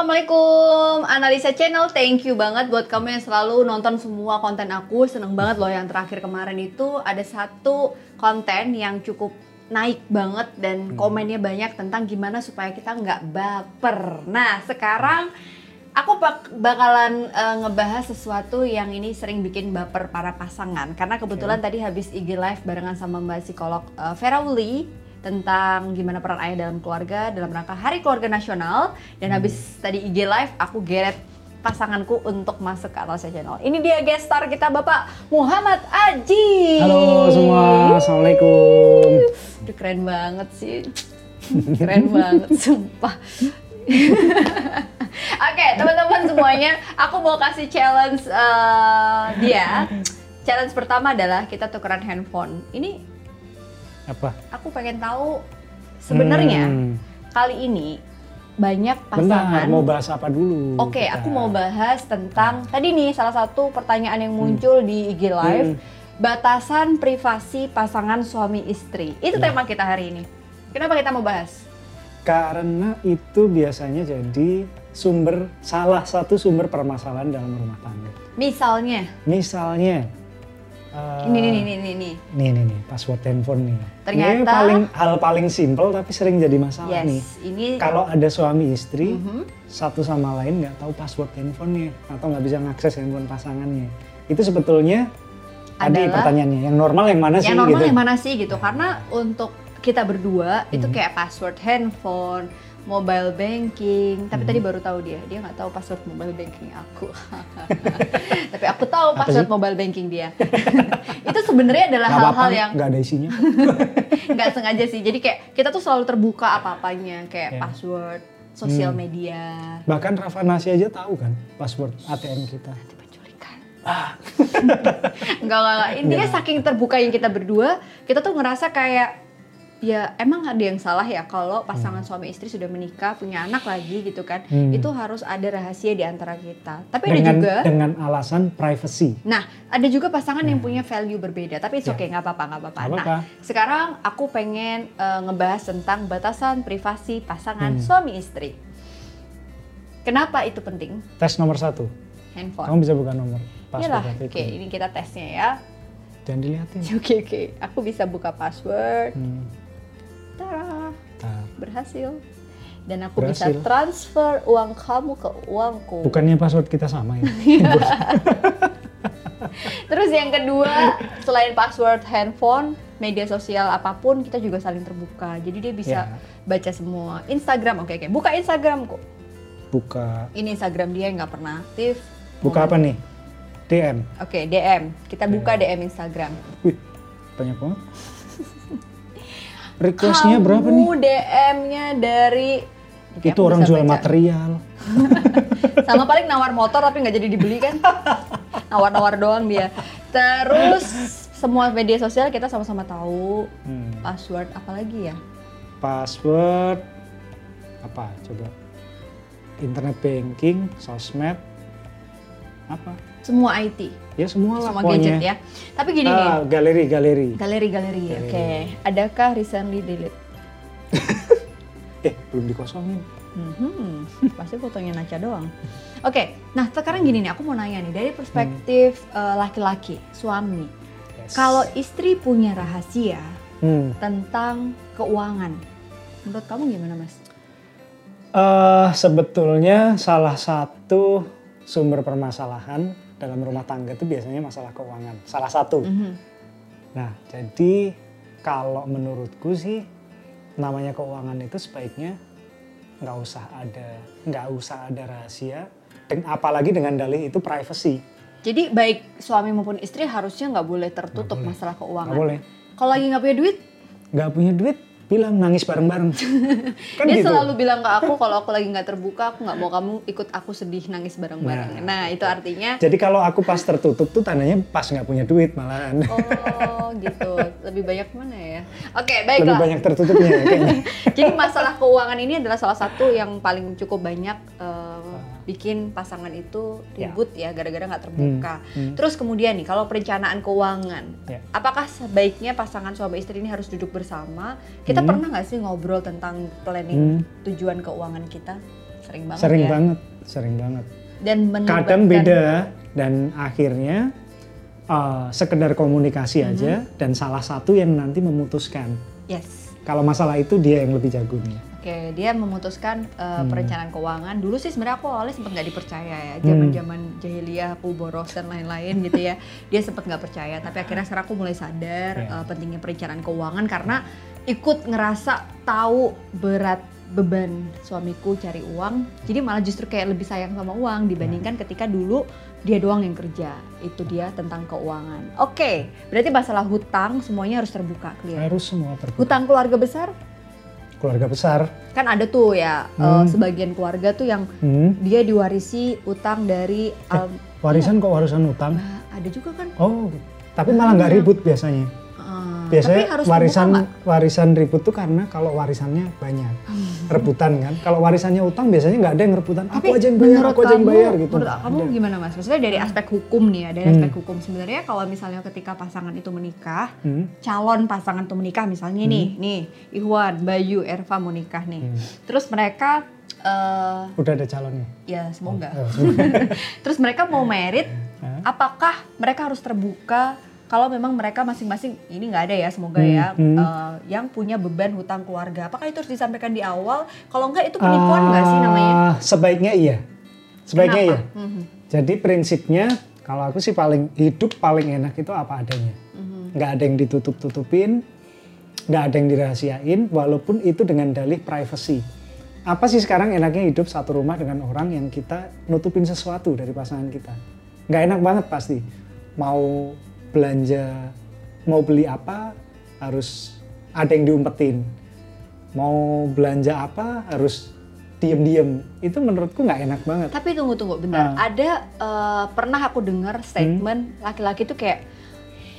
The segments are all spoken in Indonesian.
Assalamualaikum. Analisa Channel, thank you banget buat kamu yang selalu nonton semua konten aku. Seneng banget loh yang terakhir kemarin itu. Ada satu konten yang cukup naik banget dan komennya banyak tentang gimana supaya kita nggak baper. Nah sekarang aku bak- bakalan eh, ngebahas sesuatu yang ini sering bikin baper para pasangan. Karena kebetulan tadi habis IG live barengan sama mbak psikolog eh, Vera Wuli tentang gimana peran ayah dalam keluarga dalam rangka Hari Keluarga Nasional dan habis tadi IG live aku geret pasanganku untuk masuk ke Analisa Channel. Ini dia guest star kita Bapak Muhammad Aji. Halo semua, assalamualaikum. Aduh, keren banget sih. Keren banget, sumpah. Oke, teman-teman semuanya, aku mau kasih challenge eh, dia. Challenge pertama adalah kita tukeran handphone. Ini Apa? aku pengen tahu sebenarnya Hmm. kali ini banyak Bentar, pasangan. mau bahas apa dulu? Oke, kita? aku mau bahas tentang tadi nih salah satu pertanyaan yang muncul di IG Live, Hmm. batasan privasi pasangan suami istri. Itu Ya. tema kita hari ini. Kenapa kita mau bahas? Karena itu biasanya jadi sumber salah satu sumber permasalahan dalam rumah tangga. Misalnya, Misalnya, eh, ini nih nih nih nih. nih. nih nih nih, password handphone nih. Ternyata- Ini paling hal paling simpel tapi sering jadi masalah nih. Yes, ini Kalau ada suami istri, Mhm. satu sama lain nggak tahu password handphonenya atau nggak bisa ngakses handphone pasangannya. Itu sebetulnya tadi Adalah- pertanyaannya, yang normal yang mana sih? yang normal gitu? yang mana sih gitu? Karena untuk kita berdua itu Hmm. kayak password handphone, mobile banking. Tapi Hmm. tadi baru tahu dia, dia nggak tahu password mobile banking aku. Tapi aku tahu password mobile banking dia. itu sebenarnya adalah hal-hal yang nggak ada isinya. nggak sengaja sih. Jadi kayak kita tuh selalu terbuka apa-apanya, kayak Ya. password, sosial Hmm. media, Bahkan Rafa Nasi aja tahu kan password ATM kita. nanti penculikan. enggak, enggak, enggak. Intinya saking terbuka yang kita berdua, kita tuh ngerasa kayak ya emang ada yang salah ya kalau pasangan suami istri sudah menikah, punya anak lagi gitu kan. Hmm. Itu harus ada rahasia di antara kita. Tapi ada dengan juga dengan alasan privacy. Nah, ada juga pasangan yang Hmm. punya value berbeda, tapi it's Ya. okay, nggak apa-apa, nggak apa-apa. Nah, sekarang aku pengen eh, ngebahas tentang batasan privasi pasangan Hmm. suami istri. Kenapa itu penting? Tes nomor satu, Handphone. kamu bisa buka nomor password oke, itu. ini kita tesnya ya. Jangan dilihatin. Oke oke, aku bisa buka password. Hmm. Tara, Nah, berhasil. Dan aku bisa Berhasil. transfer uang kamu ke uangku. bukannya password kita sama ya? Terus yang kedua, selain password handphone, media sosial apa pun kita juga saling terbuka. Jadi dia bisa Ya. baca semua. Instagram, oke oke. Buka Instagramku. buka Ini Instagram dia yang nggak pernah aktif. buka apa nih? DM. Oke, DM. Kita buka DM Instagram. Wih, banyak banget. Requestnya berapa nih? DM-nya dari Oke, Itu orang jual baca. material. Sama paling nawar motor tapi nggak jadi dibeli kan? Nawar-nawar doang dia. Terus semua media sosial kita sama-sama tahu Hmm. password apalagi ya? Password apa? Coba. Internet banking, sosmed, apa? Semua IT, Ya semua lah semua pokoknya. gadget ya. Tapi gini nih, Ah, galeri, galeri. galeri-galeri. Galeri. Oke, adakah recently delete? Eh, belum dikosongin. Mhm, pasti fotonya Naca doang. Oke, nah sekarang gini nih, aku mau nanya nih dari perspektif eh, laki-laki, suami. Yes. Kalau istri punya rahasia Hmm. tentang keuangan, menurut kamu gimana mas? Eh, sebetulnya salah satu sumber permasalahan dalam rumah tangga itu biasanya masalah keuangan. Salah satu. Mhm. Nah, jadi kalau menurutku sih namanya keuangan itu sebaiknya nggak usah ada nggak usah ada rahasia, dan apalagi dengan dalih itu privacy. Jadi baik suami maupun istri harusnya nggak boleh tertutup Nggak boleh. masalah keuangan. Nggak boleh. Kalau lagi nggak punya duit, Nggak punya duit, bilang nangis bareng-bareng. kan dia gitu. selalu bilang ke aku kalau aku lagi nggak terbuka, aku nggak mau kamu ikut aku sedih nangis bareng-bareng. Nah, Nah, itu artinya Jadi kalau aku pas tertutup tuh tandanya pas nggak punya duit malahan. oh gitu. Lebih banyak mana ya? Oke, Lebih baiklah. banyak tertutupnya ya kayaknya. Jadi masalah keuangan ini adalah salah satu yang paling cukup banyak eh, bikin pasangan itu Ya. ribut ya gara-gara nggak terbuka. Hmm, hmm. Terus kemudian nih kalau perencanaan keuangan, Ya. apakah sebaiknya pasangan suami istri ini harus duduk bersama? Kita Hmm. pernah nggak sih ngobrol tentang planning Hmm. tujuan keuangan kita sering banget sering ya. banget, sering banget. Dan Kadang beda dan akhirnya uh, sekedar komunikasi Mm-hmm. aja dan salah satu yang nanti memutuskan. Yes. Kalau masalah itu dia yang lebih jago nih. Oke, dia memutuskan uh, Hmm. perencanaan keuangan. Dulu sih sebenarnya aku awalnya sempat nggak dipercaya ya, Hmm. zaman-zaman jahiliyah, aku boros dan lain-lain gitu ya. Dia sempat nggak percaya, tapi akhirnya sekarang aku mulai sadar Ya. uh, pentingnya perencanaan keuangan karena ikut ngerasa tahu berat beban suamiku cari uang. Jadi malah justru kayak lebih sayang sama uang dibandingkan ketika dulu dia doang yang kerja. Itu dia tentang keuangan. Oke, berarti masalah hutang semuanya harus terbuka, clear. Harus semua terbuka. Hutang keluarga besar Keluarga besar. kan ada tuh ya Hmm. uh, sebagian keluarga tuh yang Hmm. dia diwarisi utang dari al- Warisan kok warisan utang? Nah, ada juga kan Oh, tapi malah nggak ribut biasanya. Uh, Biasanya tapi harus warisan warisan ribut tuh karena kalau warisannya banyak Hmm. rebutan kan. Kalau warisannya utang biasanya nggak ada yang rebutan. Tapi Aku aja yang bayar, aku aja yang kamu- bayar gitu. menurut kamu ada. gimana mas? Maksudnya dari aspek hukum nih ya, dari Hmm. aspek hukum sebenarnya kalau misalnya ketika pasangan itu menikah, Hmm. calon pasangan tuh menikah misalnya nih, nih Ikhwan, Bayu, Erva mau nikah nih, Hmm. terus mereka eh, Udah ada calonnya. ya semoga, Oh, semoga. terus mereka mau merit, apakah mereka harus terbuka kalau memang mereka masing-masing ini nggak ada ya semoga Hmm, ya hmm. eh, yang punya beban hutang keluarga apakah itu harus disampaikan di awal kalau enggak itu penipuan nggak sih namanya Ah, Sebaiknya iya. Sebaiknya iya. Kenapa? Mhm, Jadi prinsipnya kalau aku sih paling hidup paling enak itu apa adanya. mhm. Nggak ada yang ditutup-tutupin, nggak ada yang dirahasiain, walaupun itu dengan dalih privacy. Apa sih sekarang enaknya hidup satu rumah dengan orang yang kita nutupin sesuatu dari pasangan kita? Nggak enak banget pasti. Mau belanja, mau beli apa, harus ada yang diumpetin. Mau belanja apa, harus diem-diem. Itu menurutku nggak enak banget. tapi tunggu tunggu bentar Ah. ada eh, pernah aku dengar statement laki-laki tuh kayak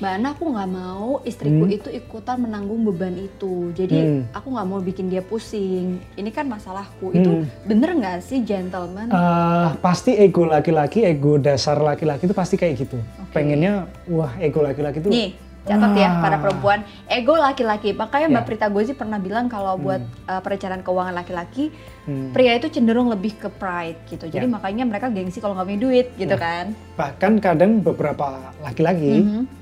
Mbak Ana aku nggak mau istriku Hmm. itu ikutan menanggung beban itu jadi Hmm. aku nggak mau bikin dia pusing ini kan masalahku itu Hmm. bener nggak sih gentleman Eh, pasti ego laki-laki, ego dasar laki-laki itu pasti kayak gitu. Oke. Pengennya, wah ego laki-laki itu. Nih, catat ya para perempuan, ego laki-laki. Makanya Mbak Ya. Prita Gozi pernah bilang kalau buat uh, perencanaan keuangan laki-laki, Hmm. pria itu cenderung lebih ke pride gitu. Jadi Ya. makanya mereka gengsi kalau nggak punya duit gitu Ya. kan. Bahkan kadang beberapa laki-laki, Mhm.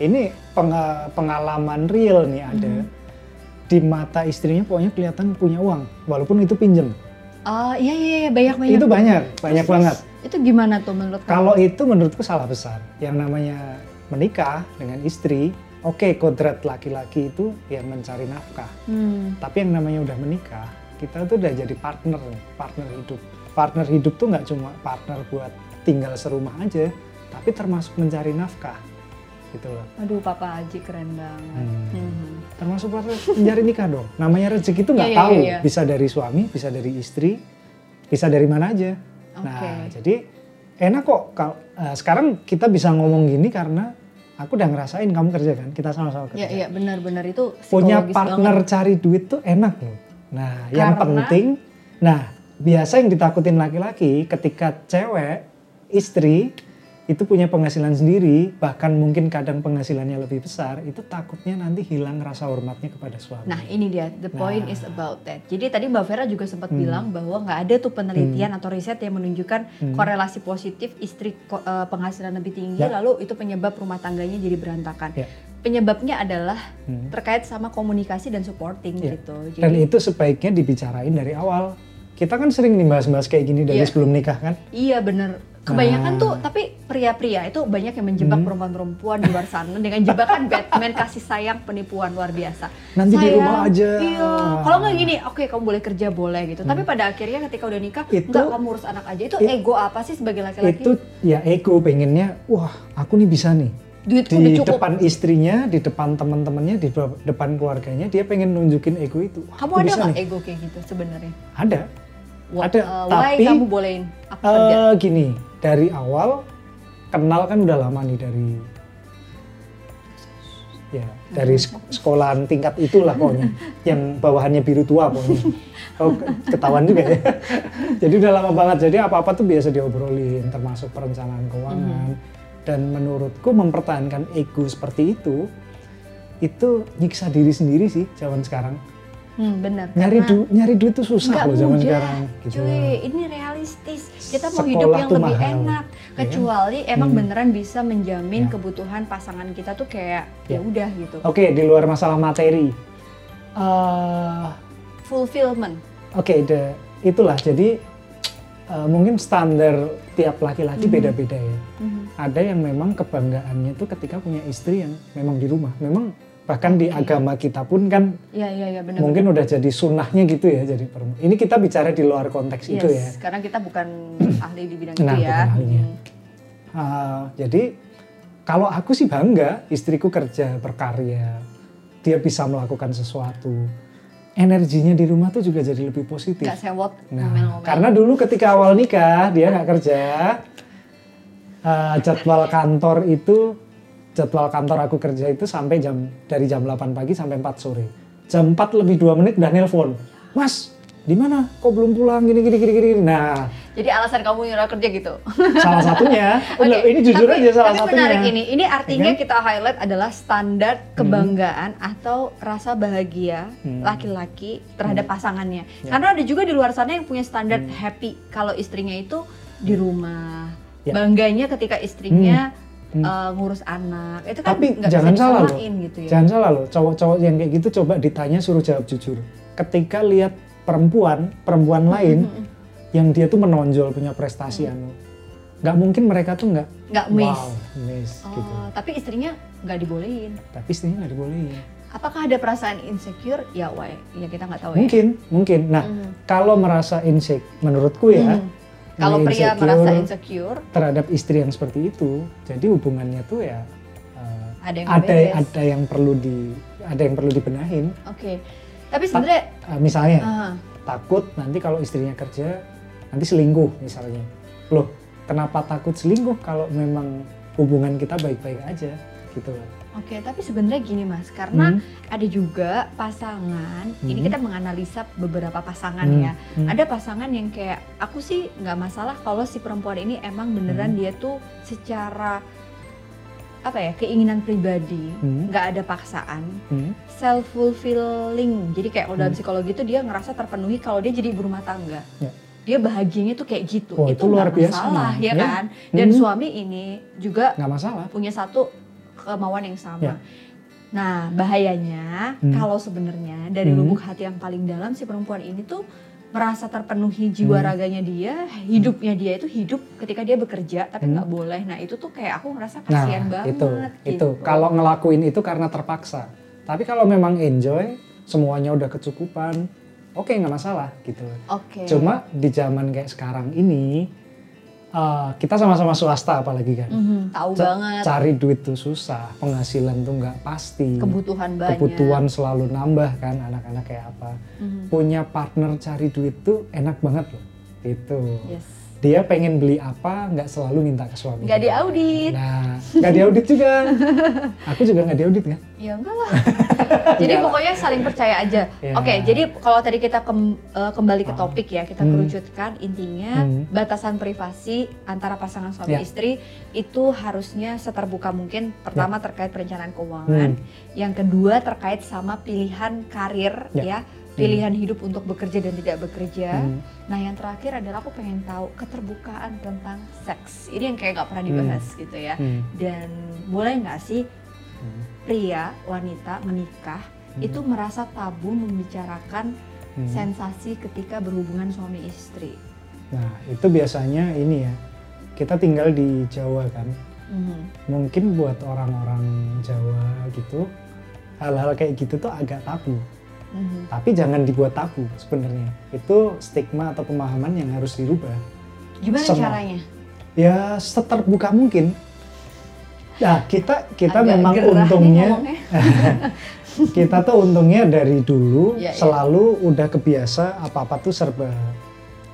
Ini penga- pengalaman real nih ada. Mhm. Di mata istrinya pokoknya kelihatan punya uang, walaupun itu pinjem. Oh iya iya iya banyak banyak. Itu banyak, banyak Terus, banget. Itu gimana tuh menurut kamu? Kalau itu menurutku salah besar. Yang namanya menikah dengan istri, oke kodrat laki-laki itu yang mencari nafkah. Hmm. Tapi yang namanya udah menikah, kita tuh udah jadi partner, partner hidup. Partner hidup tuh nggak cuma partner buat tinggal serumah aja, tapi termasuk mencari nafkah, gitu loh. Aduh Papa Haji keren banget. Hmm. Mhm. Termasuk partner mencari nikah dong. Namanya rezeki itu nggak Iya, iya, tahu, iya, iya. bisa dari suami, bisa dari istri, bisa dari mana aja. Nah, Oke. jadi enak kok. Kal- eh, sekarang kita bisa ngomong gini karena aku udah ngerasain kamu kerja kan, kita sama-sama kerja. Iya iya benar-benar itu punya partner banget. cari duit tuh enak loh. Nah, yang Karena? penting, nah biasa yang ditakutin laki-laki ketika cewek, istri itu punya penghasilan sendiri, bahkan mungkin kadang penghasilannya lebih besar, itu takutnya nanti hilang rasa hormatnya kepada suami. Nah ini dia, the point Nah. is about that. Jadi tadi Mbak Vera juga sempat Hmm. bilang bahwa nggak ada tuh penelitian atau riset yang menunjukkan Hmm. korelasi positif istri eh, penghasilan lebih tinggi, Ya. lalu itu penyebab rumah tangganya jadi berantakan. Ya. Penyebabnya adalah Hmm. terkait sama komunikasi dan supporting Ya. gitu. Dan Jadi itu sebaiknya dibicarain dari awal. Kita kan sering nih bahas-bahas kayak gini dari Iya. sebelum nikah kan. iya bener. Kebanyakan Nah. tuh, tapi pria-pria itu banyak yang menjebak Hmm. perempuan-perempuan di luar sana dengan jebakan Batman kasih sayang penipuan luar biasa. Nanti di Sayang, rumah aja. Iya. Kalau nggak gini, oke kamu boleh kerja boleh gitu. Tapi pada akhirnya ketika udah nikah, Hmm. Itu- nggak kamu urus anak aja. Itu it- ego apa sih sebagai laki-laki? Itu ya ego pengennya, wah aku nih bisa nih. Duitku udah di cukup. depan istrinya, di depan teman-temannya, di de- depan keluarganya, dia pengen nunjukin ego itu. Wah, Kamu ada nggak ego kayak gitu sebenarnya? Ada. Wha- Ada, uh, tapi, kamu bolehin? Eh gini, dari awal kenal kan udah lama nih dari ya dari Hmm. sek- sekolahan tingkat itulah pokoknya yang bawahannya biru tua pokoknya. Oh ke- ketahuan juga ya. Jadi udah lama banget. Jadi apa apa tuh biasa diobrolin termasuk perencanaan keuangan. Hmm. dan menurutku mempertahankan ego seperti itu itu nyiksa diri sendiri sih zaman sekarang Hmm, benar. Nyari Karena du nyari duit tuh susah loh zaman mudah, sekarang. Gitu. Cuy, ini realistis. Kita mau Sekolah hidup yang lebih mahal. enak. Ya kan? Kecuali emang Hmm. beneran bisa menjamin Ya. kebutuhan pasangan kita tuh kayak ya Ya. udah gitu. Oke, di luar masalah materi. eh Fulfillment. Oke, the- itulah. Jadi eh, mungkin standar tiap laki-laki Mhm. beda-beda ya. Mhm. Ada yang memang kebanggaannya itu ketika punya istri yang memang di rumah. Memang bahkan di Oke. agama kita pun kan Iya iya iya benar. mungkin udah jadi sunnahnya gitu ya jadi perempuan. Ini kita bicara di luar konteks yes, itu ya. Karena kita bukan ahli di bidang Nah, itu ya. ahlinya. Hmm. Uh, jadi kalau aku sih bangga istriku kerja berkarya, dia bisa melakukan sesuatu, energinya di rumah tuh juga jadi lebih positif. Sewot Nah, ngomel-ngomel. karena dulu ketika awal nikah dia nggak kerja, uh, jadwal kantor itu jadwal kantor aku kerja itu sampai jam dari jam 8 pagi sampai 4 sore. Jam 4 lebih 2 menit udah nelpon. Mas, di mana? Kok belum pulang gini gini gini gini. Nah, Jadi alasan kamu nyuruh kerja gitu. salah satunya, Loh, ini jujur tapi, aja salah tapi satunya. menarik ini. Ini artinya Ya kan? kita highlight adalah standar kebanggaan atau rasa bahagia Hmm. laki-laki terhadap pasangannya. Ya. Karena ada juga di luar sana yang punya standar happy kalau istrinya itu di rumah. Ya. Bangganya ketika istrinya Hmm. Eh, ngurus anak. Itu kan Tapi jangan bisa salah loh. gitu ya. Jangan salah loh, cowok-cowok yang kayak gitu coba ditanya suruh jawab jujur. Ketika lihat perempuan, perempuan lain Mm-mm. yang dia tuh menonjol punya prestasi Hmm. anu, nggak mungkin mereka tuh nggak Nggak miss. wow, miss Oh, gitu. tapi istrinya nggak dibolehin. Tapi istrinya nggak dibolehin. Apakah ada perasaan insecure? Ya, why? Ya kita nggak tahu ya. Mungkin, mungkin. Nah, Mhm. kalau merasa insecure, menurutku ya, Mhm. Kalau pria merasa insecure, terhadap istri yang seperti itu, jadi hubungannya tuh ya uh, ada yang ada beres. ada yang perlu di ada yang perlu dibenahin. Oke. Tapi sebenarnya Uh, misalnya, ah, takut nanti kalau istrinya kerja nanti selingkuh misalnya. Loh, kenapa takut selingkuh kalau memang hubungan kita baik-baik aja gitu loh. Oke, tapi sebenarnya gini Mas, karena Hmm. ada juga pasangan. Ini Hmm. kita menganalisa beberapa pasangan Hmm, ya. hmm. Ada pasangan yang kayak aku sih nggak masalah kalau si perempuan ini emang beneran Hmm. dia tuh secara apa ya keinginan pribadi, Hmm. nggak ada paksaan, Hmm. self fulfilling. Jadi kayak kalau dalam Hmm. psikologi itu dia ngerasa terpenuhi kalau dia jadi ibu rumah tangga. Ya. Dia bahagianya tuh kayak gitu. Wah, itu luar nggak biasa, masalah, ya Ya. kan? Dan Hmm. suami ini juga nggak masalah. punya satu kemauan yang sama. Ya. Nah, bahayanya Hmm. kalau sebenarnya dari Hmm. lubuk hati yang paling dalam si perempuan ini tuh merasa terpenuhi jiwa Hmm. raganya dia, hidupnya dia itu hidup ketika dia bekerja tapi Hmm. nggak boleh. Nah, itu tuh kayak aku ngerasa kasihan Nah, banget itu itu gitu. kalau ngelakuin itu karena terpaksa. Tapi kalau memang enjoy, semuanya udah kecukupan, oke nggak masalah gitu. Oke. Cuma di zaman kayak sekarang ini, uh, kita sama-sama swasta apalagi kan. Mhm, tahu Ca- banget Cari duit tuh susah, penghasilan tuh nggak pasti. kebutuhan banyak. Kebutuhan selalu nambah kan, anak-anak kayak apa. Mhm. Punya partner cari duit tuh enak banget loh. Itu. Yes. Dia pengen beli apa, nggak selalu minta ke suami. Nggak diaudit. Nah, nggak diaudit juga. Aku juga nggak diaudit kan. Ya enggak lah. jadi Enggak. pokoknya saling percaya aja. Ya. Oke, jadi kalau tadi kita kem- eh, kembali ke Oh. topik ya, kita Hmm. kerucutkan intinya Hmm. batasan privasi antara pasangan suami Ya. istri itu harusnya seterbuka mungkin. Pertama terkait perencanaan keuangan, Hmm. yang kedua terkait sama pilihan karir ya, Ya. Pilihan hidup untuk bekerja dan tidak bekerja. Hmm. Nah, yang terakhir adalah aku pengen tahu keterbukaan tentang seks. Ini yang kayak nggak pernah dibahas gitu ya. Hmm. Dan boleh nggak sih Hmm. pria wanita menikah Hmm. itu merasa tabu membicarakan Hmm. sensasi ketika berhubungan suami istri. Nah, itu biasanya ini ya. Kita tinggal di Jawa kan. Mhm. Mungkin buat orang-orang Jawa gitu, hal-hal kayak gitu tuh agak tabu. Mhm. Tapi jangan dibuat tabu sebenarnya. Itu stigma atau pemahaman yang harus dirubah. Gimana Semua. caranya? Ya seterbuka mungkin. Nah, kita kita Agak memang untungnya kita tuh untungnya dari dulu Iya, iya. selalu udah kebiasa apa-apa tuh serba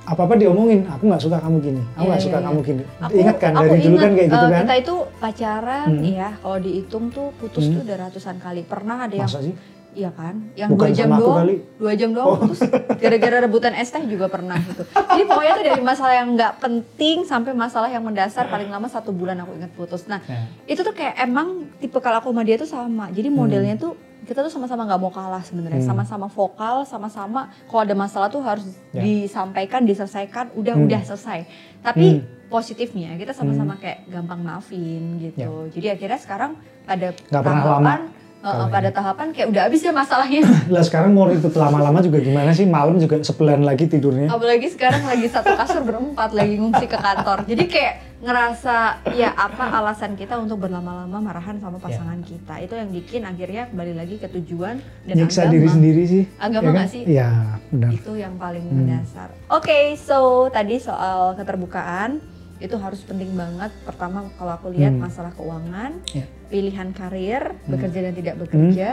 apa-apa diomongin, aku nggak suka kamu gini, aku Iya, nggak iya, suka iya. kamu gini. Aku, Ingat kan aku dari dulu kan kayak gitu eh, kan? Kita itu pacaran Hmm. ya, kalau dihitung tuh putus Hmm. tuh udah ratusan kali. Pernah ada yang Masa sih? Iya kan? Yang Bukan dua jam doang, kali. dua jam doang Oh. putus. Gara-gara rebutan es teh juga pernah gitu. Jadi pokoknya tuh dari masalah yang nggak penting sampai masalah yang mendasar paling lama satu bulan aku ingat putus. Nah Ya. itu tuh kayak emang tipe kalau aku sama dia tuh sama. Jadi modelnya tuh kita tuh sama-sama nggak mau kalah sebenarnya, Hmm. sama-sama vokal, sama-sama kalau ada masalah tuh harus Ya. disampaikan, diselesaikan, udah Hmm. udah selesai. Tapi Hmm. positifnya kita sama-sama kayak gampang maafin gitu. Jadi akhirnya sekarang pada Ya. Kalau pada tahapan kayak udah habis ya masalahnya. Lah sekarang mau ribut lama-lama juga gimana sih? Malam juga sebulan lagi tidurnya. Apalagi sekarang lagi satu kasur berempat lagi ngungsi ke kantor. Jadi kayak ngerasa ya apa alasan kita untuk berlama-lama marahan sama pasangan kita. Itu yang bikin akhirnya kembali lagi ke tujuan dan Nyiksa agama. diri sendiri sih. Agama ya nggak sih? Iya, benar. Itu yang paling Hmm. mendasar. Oke, so tadi soal keterbukaan itu harus penting banget. Pertama kalau aku lihat Hmm. masalah keuangan, Ya. Pilihan karir, Hmm. bekerja dan tidak bekerja.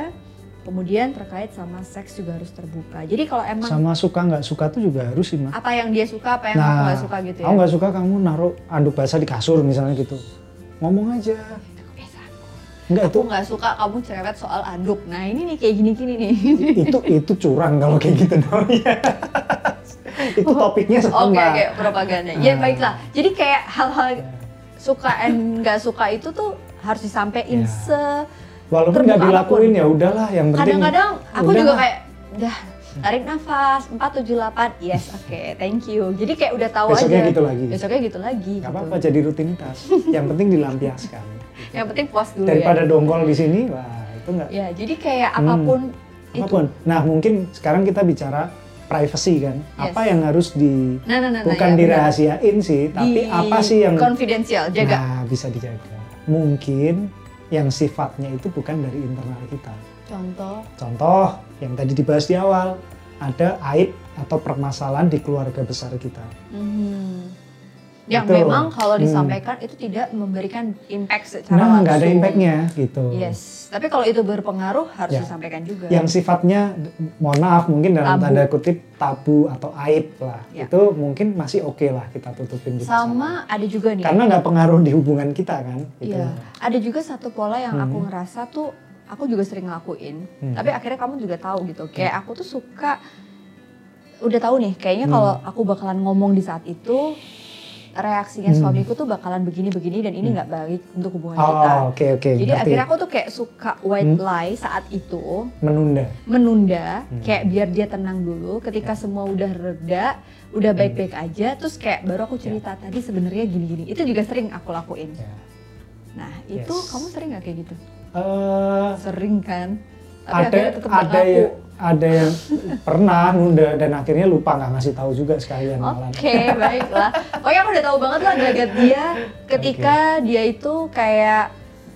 Kemudian terkait sama seks juga harus terbuka. Jadi kalau emang Sama suka nggak suka tuh juga harus sih, Mas. apa yang dia suka, apa yang aku nggak suka gitu ya. Aku nggak suka kamu naruh anduk basah di kasur misalnya gitu. Ngomong aja. Enggak itu Aku nggak suka kamu cerewet soal anduk. Nah ini nih kayak gini-gini nih. itu itu curang kalau kayak gitu namanya. itu topiknya Oke, sama. kayak propaganda. Ya Ah. baiklah. Jadi kayak hal-hal suka and nggak suka itu tuh harus disampaikan Ya. se Walaupun nggak dilakuin ya udahlah yang penting. kadang-kadang aku udah juga kayak dah tarik nafas 478 yes oke thank you jadi kayak udah tahu Besoknya aja gitu lagi. besoknya gitu lagi Nggak gitu. apa-apa jadi rutinitas. yang penting dilampiaskan. yang penting puas dulu Daripada ya dongkol di sini, wah itu nggak ya jadi kayak Hmm. apa pun itu apa pun. Nah mungkin sekarang kita bicara privacy kan. Yes. Apa yang harus di nah nah nah nah, bukan benar. dirahasiain sih, tapi Di apa sih yang confidential jaga Nah, bisa dijaga. Mungkin yang sifatnya itu bukan dari internal kita. contoh Contoh yang tadi dibahas di awal, ada aib atau permasalahan di keluarga besar kita. mhm. Yang Betul. memang kalau Hmm. disampaikan itu tidak memberikan impact secara Nah, langsung nggak ada impactnya gitu. yes tapi kalau itu berpengaruh harus Ya. disampaikan juga Yang sifatnya, mohon maaf mungkin dalam Tabu. tanda kutip tabu atau aib lah, Ya. itu mungkin masih oke lah kita tutupin di pasangan. sama ada juga nih Karena nggak pengaruh di hubungan kita kan. Gitu. Iya, ada juga satu pola yang aku Hmm. ngerasa tuh aku juga sering ngelakuin. Hmm. Tapi akhirnya kamu juga tahu gitu. Kayak aku tuh suka udah tahu nih, kayaknya Hmm. kalau aku bakalan ngomong di saat itu reaksinya Hmm. suamiku tuh bakalan begini-begini dan ini nggak baik untuk hubungan kita. Oh, oke oke. Jadi ngerti. akhirnya aku tuh kayak suka white Hmm. lie saat itu menunda. menunda Hmm. kayak biar dia tenang dulu ketika semua udah reda udah Hmm. baik-baik aja terus kayak baru aku cerita tadi sebenarnya gini-gini itu juga sering aku lakuin Ya. nah itu Yes. kamu sering nggak kayak gitu Eh, sering kan tapi ada ada yang ada yang pernah nunda dan akhirnya lupa nggak ngasih tahu juga sekalian Oke, malah. baiklah. Pokoknya aku udah tahu banget lah gelagat dia ketika dia itu kayak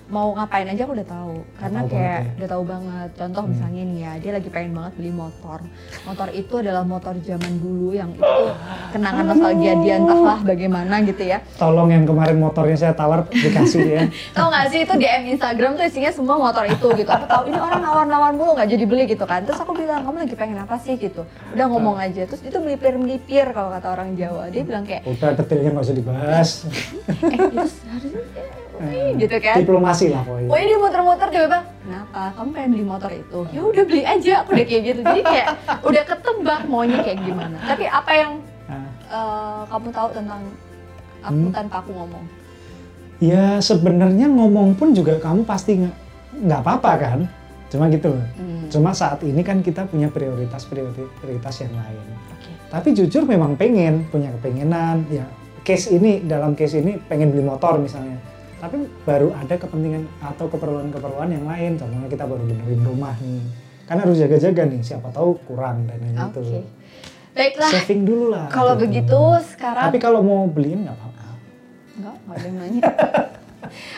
mau ngapain aja aku udah tahu. Karena tahu kayak ya. udah tahu banget. Contoh Hmm. misalnya nih ya, dia lagi pengen banget beli motor. Motor itu adalah motor zaman dulu yang itu kenangan nostalgia dia entahlah bagaimana gitu ya. Tolong yang kemarin motornya saya tawar dikasih ya. Tahu nggak sih itu DM Instagram tuh isinya semua motor itu gitu. Aku tahu ini orang nawar-nawar mulu nggak jadi beli gitu kan. Terus aku bilang kamu lagi pengen apa sih gitu. Udah ngomong aja. Terus itu melipir-melipir kalau kata orang Jawa. Dia bilang kayak Udah detailnya nggak usah dibahas. eh itu eh, gitu kan. Diplomasi lah pokoknya. Pokoknya dia muter-muter tiba-tiba, kenapa? Kamu pengen beli motor itu? Ya udah beli aja, aku udah kayak gitu. Jadi kayak udah ketebak maunya kayak gimana. Tapi apa yang eh, kamu tahu tentang aku Hmm. tanpa aku ngomong? ya sebenarnya ngomong pun juga kamu pasti nggak apa-apa kan. Cuma gitu loh. Hmm, Cuma saat ini kan kita punya prioritas prioritas yang lain. Oke. Tapi jujur memang pengen, punya kepengenan. Ya, case ini, dalam case ini pengen beli motor misalnya. Tapi baru ada kepentingan atau keperluan-keperluan yang lain. Contohnya kita baru benerin rumah nih. Kan harus jaga-jaga nih, siapa tahu kurang dananya Oke. itu. Baiklah, Saving dulu lah. kalau gitu. begitu sekarang Tapi kalau mau beliin nggak apa-apa. Enggak, enggak ada yang nanya.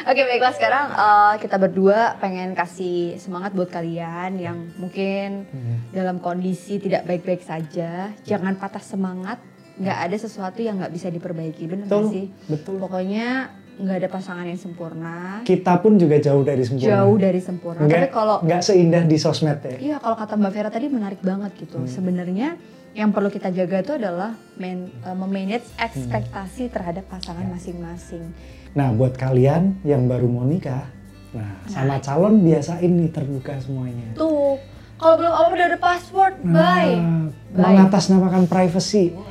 Oke baiklah sekarang eh, kita berdua pengen kasih semangat buat kalian yang mungkin Hmm. dalam kondisi tidak baik-baik saja. Jangan patah semangat. Nggak ada sesuatu yang nggak bisa diperbaiki, nggak Betul, sih? betul. Pokoknya nggak ada pasangan yang sempurna, Kita pun juga jauh dari sempurna. jauh dari sempurna. Tapi Nggak, kalau nggak seindah di sosmed ya. Iya, kalau kata Mbak Vera tadi menarik banget gitu. Hmm. Sebenarnya yang perlu kita jaga itu adalah man- eh, memanage Hmm. ekspektasi terhadap pasangan Ya. masing-masing. Nah, buat kalian yang baru mau nikah, nah, sama calon biasain nih terbuka semuanya. Tuh, kalau belum apa udah ada password, bye. Nah, Bye. mengatasnamakan privacy. Wah,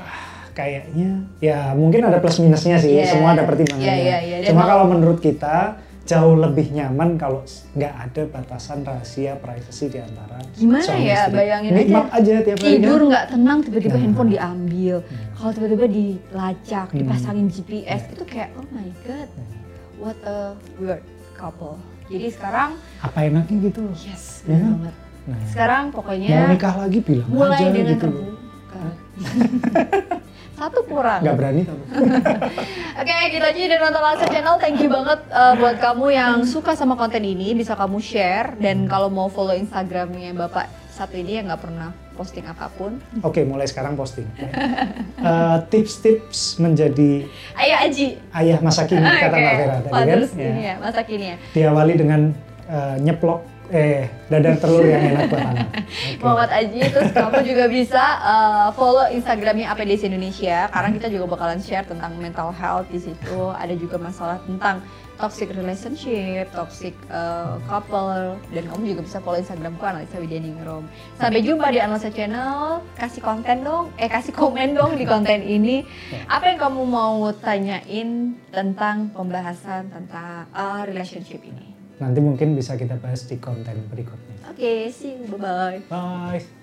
kayaknya ya mungkin ada plus minusnya sih, Iya. semua ada pertimbangannya. Iya, iya. Dan Cuma mau- kalau menurut kita jauh lebih nyaman kalau nggak ada batasan rahasia privacy di antara Gimana suami ya, istri. bayangin Nikmat aja. aja tiap hari tidur kan. nggak tenang tiba-tiba Nah. handphone diambil Hmm. kalau tiba-tiba dilacak Hmm. dipasangin GPS Ya. itu kayak oh my god what a weird couple jadi sekarang Apa enaknya gitu? yes Ya. bener banget Nah, sekarang mau pokoknya nikah lagi bilang mulai aja dengan gitu terbuka satu kurang Nggak berani. Oke, gitu aja dari nonton Laksa Channel. Thank you banget uh, buat kamu yang suka sama konten ini, bisa kamu share dan kalau mau follow Instagramnya Bapak satu ini yang nggak pernah posting apa pun. Oke, mulai sekarang posting. Eh, Tips-tips menjadi Ayo Aji. ayah masa kini kata Oke, Mbak Vera tadi kan. Ya. ini ya, masa kini ya. Diawali dengan eh, nyeplok eh dadar telur yang enak buat anak. Oke. Muhammad Aji, terus kamu juga bisa uh, follow Instagramnya APDC Indonesia karena kita juga bakalan share tentang mental health di situ. Ada juga masalah tentang toxic relationship, toxic uh, couple, dan kamu juga bisa follow Instagramku Analisa Widyaningrum. Sampai jumpa di Analisa Channel. Kasih konten dong, eh kasih komen dong di konten ini. Apa yang kamu mau tanyain tentang pembahasan tentang uh, relationship ini? Nanti mungkin bisa kita bahas di konten berikutnya. Oke, see you, bye bye. Bye.